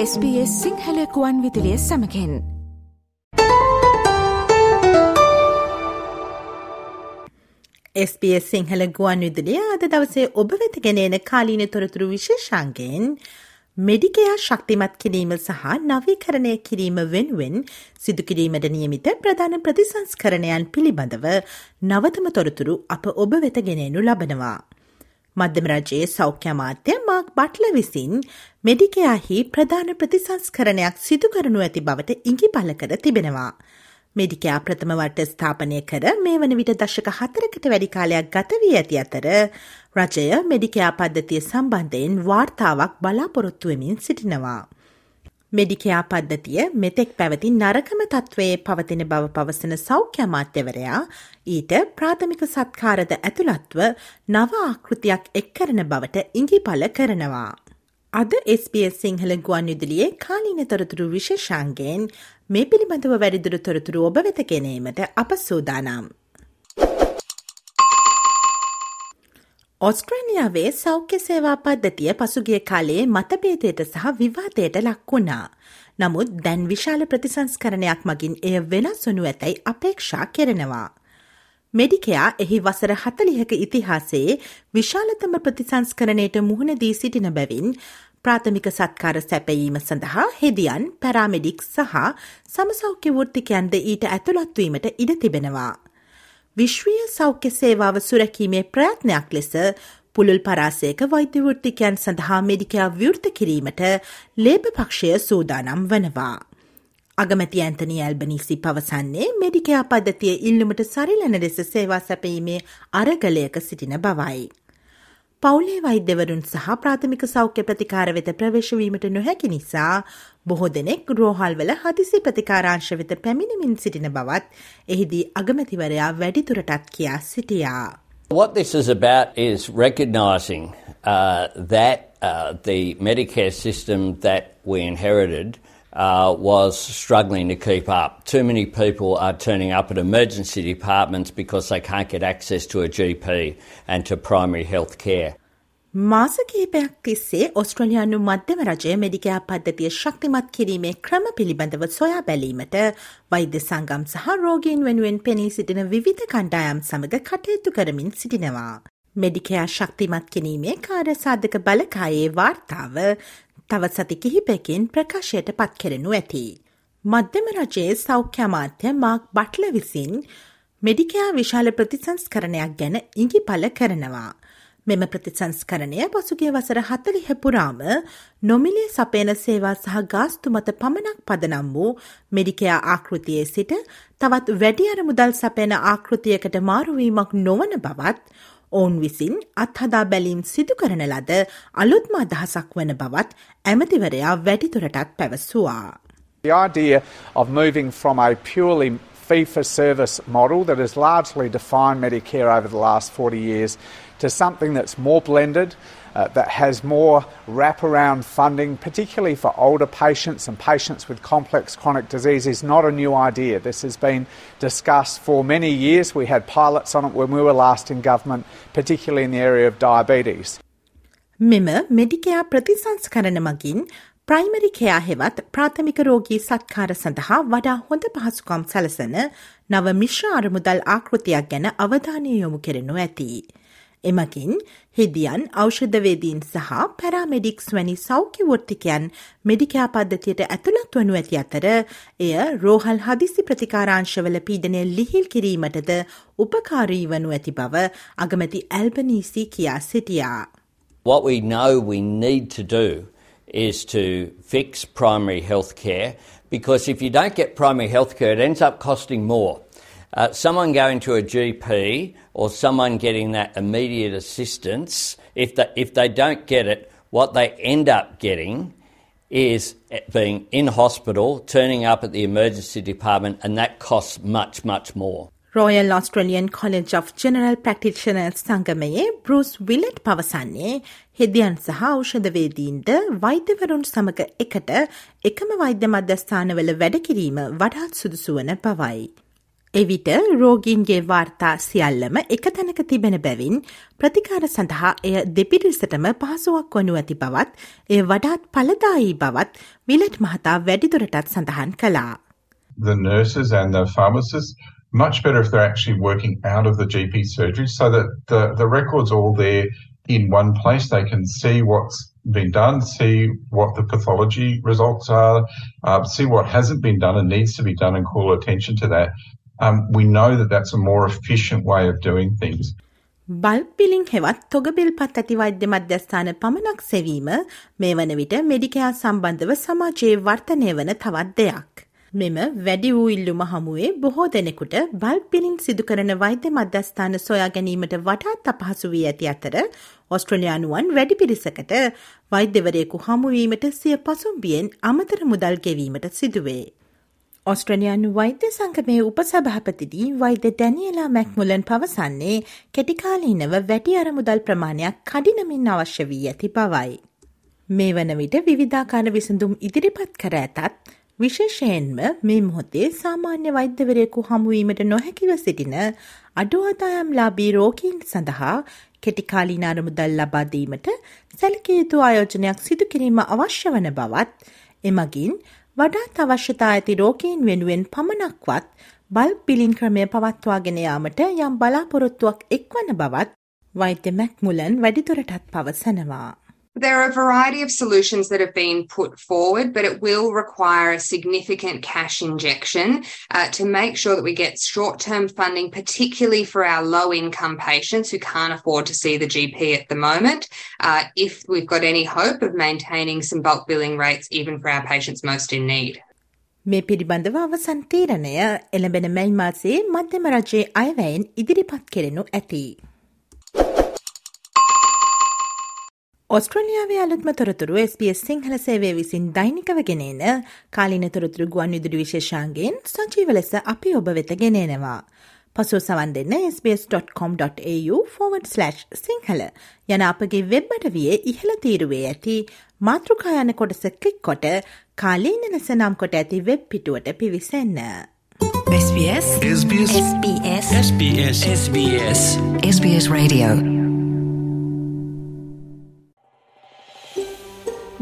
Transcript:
SBS සිංහලකුවන් විදිලිය සමකෙන් SBS Sinhala ගුවන් විදුලිය අද දවසේ ඔබ වෙත ගෙනන කාලීන තොරතුරු විශේෂන්ගෙන් මෙඩිකයා ශක්තිමත් කිරීම සහ නවීකරණය කිරීම වෙනුවෙන් සිදුකිරීමට නියමිත ප්‍රධාන ප්‍රතිසංස්කරණයන් පිළිබඳව නවතම තොරතුරු අප ඔබ වෙත ගෙනෙනු ලබනවා. මධ්‍යම රජයේ සෞඛ්‍ය අමාත්‍ය මාක් බට්ල විසින් මෙඩිකයාහි ප්‍රධාන ප්‍රතිසංස්කරණයක් සිදු කරනු ඇති බවට ඉඟි පල කර තිබෙනවා. මෙඩිකයා ප්‍රථම වට ස්ථාපනය කර මේ වන විට දශක හතරකට වැඩි කාලයක් ගත වී ඇති අතර රජය මෙඩිකයා පද්ධතිය සම්බන්ධයෙන් වාර්තාවක් බලාපොරොත්තුවමින් සිටිනවා. මෙඩිකයා පද්ධතිය මෙතෙක් පැවති නරකම තත්ත්වයේ පවතින බව පවසන සෞඛ්‍ය අමාත්‍යවරයා ඊට ප්‍රාථමික සත්කාරද ඇතුළත්ව නව ආකෘතියක් එක් කරන බවට ඉඟිපල කරනවා. අද SBS සිංහල ගුවන් යුදලියේ කාලීන තොරතුරු විශේෂාන්ගෙන් මේ පිළිබඳව වැඩිදුර තොරතුරු ඔබ වෙත ගැනීමට අප සූදානම්. ඔස්ට්‍රේලියාවේ සෞඛ්‍ය සේවා පද්ධතිය පසුගිය කාලයේ මතභේදයට සහ විවාදයට ලක්වුණා. නමුත් දැන් විශාල ප්‍රතිසංස්කරණයක් මගින් එය වෙනස් වනු ඇතැයි අපේක්ෂා කෙරෙනවා. මෙඩිකයා එහි වසර හතලිහක ඉතිහාසයේ විශාලතම ප්‍රතිසංස්කරණයට මුහුණ දී සිටින බැවින් ප්‍රාථමික සත්කාර සැපයීම සඳහා හෙදියන් පැරාමෙඩික් සහ සමසෞඛ්‍ය වෘත්තිකයන්ද ඊට ඇතුළත්වීමට ඉඩ තිබෙනවා. විශ්වීය සෞඛ්‍ය සේවාව සුරැකීමේ ප්‍රයත්නයක් ලෙස පුළුල් පරාසයක වෛද්‍යවෘත්තිකයන් සඳහා මෙඩිකයා විවෘත කිරීමට ලේබ පක්ෂය සූදානම් වනවා. අගමැති ඇන්තනි ඇල්බනිසි පවසන්නේ මෙඩිකයා පද්ධතිය ඉල්ලුමට සරිලන ලෙස සේවා සැපීමේ අරගලයක සිටින බවයි. පවුලේ වෛද්‍යවරුන් සහ ප්‍රාථමික සෞඛ්‍ය ප්‍රතිකාර වෙත ප්‍රවේශවීමට නොහැකි නිසා බොහෝ දෙනෙක් රෝහල්වල හදිසි ප්‍රතිකාරංශ වෙත පැමිණිමින් සිටින බවත් එහිදී අගමැතිවරයා වැඩිතුරටත් කියා සිටියා. What this is about is recognising uh, that uh, the Medicare system that we inherited uh, was struggling to keep up. Too many people are turning up at emergency departments because they can't get access to a GP and to primary health care. මාස කිහිපයක් තිස්සේ ඔස්ට්‍රලයානු මධ්‍යම රජය මෙඩිකයා පද්ධතිය ශක්තිමත් කිරීමේ ක්‍රම පිළිබඳව සොයා බැලීමට වෛද්‍ය සංගම් සහ රෝගීන් වෙනුවෙන් පෙනී සිටින විවිධ කණ්ඩායම් සමඟ කටයුතු කරමින් සිටිනවා. මෙඩිකයා ශක්තිමත් කිරීමේ කාරසාධක බලකායේ වාර්තාව තව සති කිහිපයකින් ප්‍රකාශයට පත් කෙරෙනු ඇති. මධ්‍යම රජයේ සෞඛ්‍ය අමාත්‍ය මාක් බට්ල විසින් මෙඩිකයා විශාල ප්‍රතිසංස්කරණයක් ගැන ඉඟි පල කරනවා. මෙම ප්‍රතිසංස්කරණය පසුගේ වසර හතලිහ පුරාම නොමිලේ සපේන සේවා සහ ගාස්තු මත පමණක් පදනම් වූ මෙඩිකයා ආකෘතියේ සිට තවත් වැඩි අර මුදල් සපයන ආකෘතියකට මාරුවීමක් නොවන බවත් ඔවුන් විසින් අත්හදා බැලීම් සිදු කරන ලද අලුත්ම අදහසක් වන බවත් ඇමතිවරයා වැඩිතුරටත් පැවසුවා. The idea of moving from a purely fee for service model that has largely defined Medicare over the last 40 years to something that's more blended, uh, that has more wraparound funding, particularly for older patients and patients with complex chronic disease, is not a new idea. This has been discussed for many years. We had pilots on it when we were last in government, particularly in the area of diabetes. මෙම මෙඩිකයා ප්‍රතිසංස්කරණ මගින් primary කයා හෙවත් ප්‍රාථමික රෝගී සත්කාර සඳහා වඩා හොඳ පහසුකම් සලසන නව මිශ්‍ර අරමුදල් ආකෘතියක් ගැන අවධානය යොමු කෙරෙනු ඇති. එමකින් හිදියන් ඖෂධවේදීන් සහ පැරාමෙඩික්ස් වැනි සෞඛ්‍යවෘත්තිකයන් මෙඩිකයා පද්ධතියට ඇතුළත් වනු ඇති අතර එය රෝහල් හදිසි ප්‍රතිකාරංශවල පීඩනය ලිහිල් කිරීමටද උපකාරී වනු ඇති බව අගමැති ඇල්බනීසි කියා සිටියා. What we know we need to do is to fix primary health care because if you don't get primary health care, it ends up costing more. Uh, someone going to a GP or someone getting that immediate assistance, if they, if they don't get it, what they end up getting is being in hospital, turning up at the emergency department, and that costs much, much more. Royal Australian College of General Practitioners සංගමයේ Bruce Willett පවසන්නේ හෙදියන් සහ ඖෂධවේදීන්ට වෛද්‍යවරුන් සමඟ එකට එකම වෛද්‍ය මධ්‍යස්ථානවල වැඩකිරීම වඩාත් සුදුසුවන බවයි. එවිට රෝගීන්ගේ වාර්තා සියල්ලම එක තැනක තිබෙන බැවින් ප්‍රතිකාර සඳහා එය දෙපිරිසටම පහසුවක් වනු ඇති බවත් එය වඩාත් පලදායි බවත් විලට් මහතා වැඩිදුරටත් සඳහන් කළා. The nurses and the pharmacists much better if they're actually working out of the GP surgery so that the, the record's all there in one place. They can see what's been done, see what the pathology results are, uh, see what hasn't been done and needs to be done and call attention to that. Um, we know that that's a more efficient way of doing things. Bulk billing හෙවත් තොගබිල් පත් ඇති වෛද්‍ය මධ්‍යස්ථාන පමණක් සෙවීම මේ වන විට මෙඩිකයා සම්බන්ධව සමාජයේ වර්තනය වන තවත් දෙයක්. මෙම වැඩි වූ ඉල්ලුම හමුවේ බොහෝ දෙනෙකුට බල්ක් පිලින් සිදු කරන වෛද්‍ය මධ්‍යස්ථාන සොයා ගැනීමට වටාත් අපහසු වී ඇති අතර ඔස්ට්‍රලයානුවන් වැඩි පිරිසකට වෛද්‍යවරයෙකු හමුවීමට සිය පසුම්බියෙන් අමතර මුදල් ගෙවීමට සිදුවේ. ඔස්ට්‍රලයානු වෛද්‍ය සංගමේ උපසභාපතිදී වෛද්‍ය ඩැනියලා මැක්මුලන් පවසන්නේ කෙටිකාලීනව වැටි අරමුදල් ප්‍රමාණයක් කඩිනමින් අවශ්‍ය වී ඇති බවයි. මේ වන විට විවිධාකාර විසඳුම් ඉදිරිපත් කර ඇතත් විශේෂයෙන්ම මේ මොහොතේ සාමාන්‍ය වෛද්‍යවරයෙකු හමුවීමට නොහැකිව සිටින අඩුවදායම් ලාබී රෝගීන් සඳහා කෙටිකාලීන අරමුදල් ලබාදීමට සැලකයුතු ආයෝජනයක් සිදු කිරීම අවශ්‍ය වන බවත් එමගින් වඩාත් අවශ්‍යතා ඇති රෝගීන් වෙනුවෙන් පමණක්වත් බල් පිලින් ක්‍රමය පවත්වාගෙන යාමට යම් බලාපොරොත්තුවක් එක්වන බවත් වෛද්‍ය මැක්මුලන් වැඩිදුරටත් පවසනවා. There are a variety of solutions that have been put forward, but it will require a significant cash injection uh, to make sure that we get short term funding, particularly for our low income patients who can't afford to see the GP at the moment, uh, if we've got any hope of maintaining some bulk billing rates, even for our patients most in need. මේ පිළිබඳව අවසන් තීරණය එළඹෙන මැයි මාසේ මධ්‍යම රජයේ අයවැයෙන් ඉදිරිපත් කෙරෙනු ඇති. ඔස්ට්‍රලියාවේ අලුත්ම තොරතුරු SBS සිංහල සේවය විසින් දෛනිකව ගෙනන කාලින තොරතුරු ගුවන් විදුලි විශේෂාන්ගෙන් සජීව ලෙස අපි ඔබ වෙත ගෙනෙනවා. පසු සවන් දෙන්න sbs.com.au/ සිංහල යන අපගේ වෙබ්බට විය ඉහළ තීරුවේ ඇති මාතෘකායන කොටස කලික් කොට කාලීන ලෙස නම් කොට ඇති වෙබ් පිටුවට පිවිසන්න. SBS SBS SBS SBS SBS SBS Radio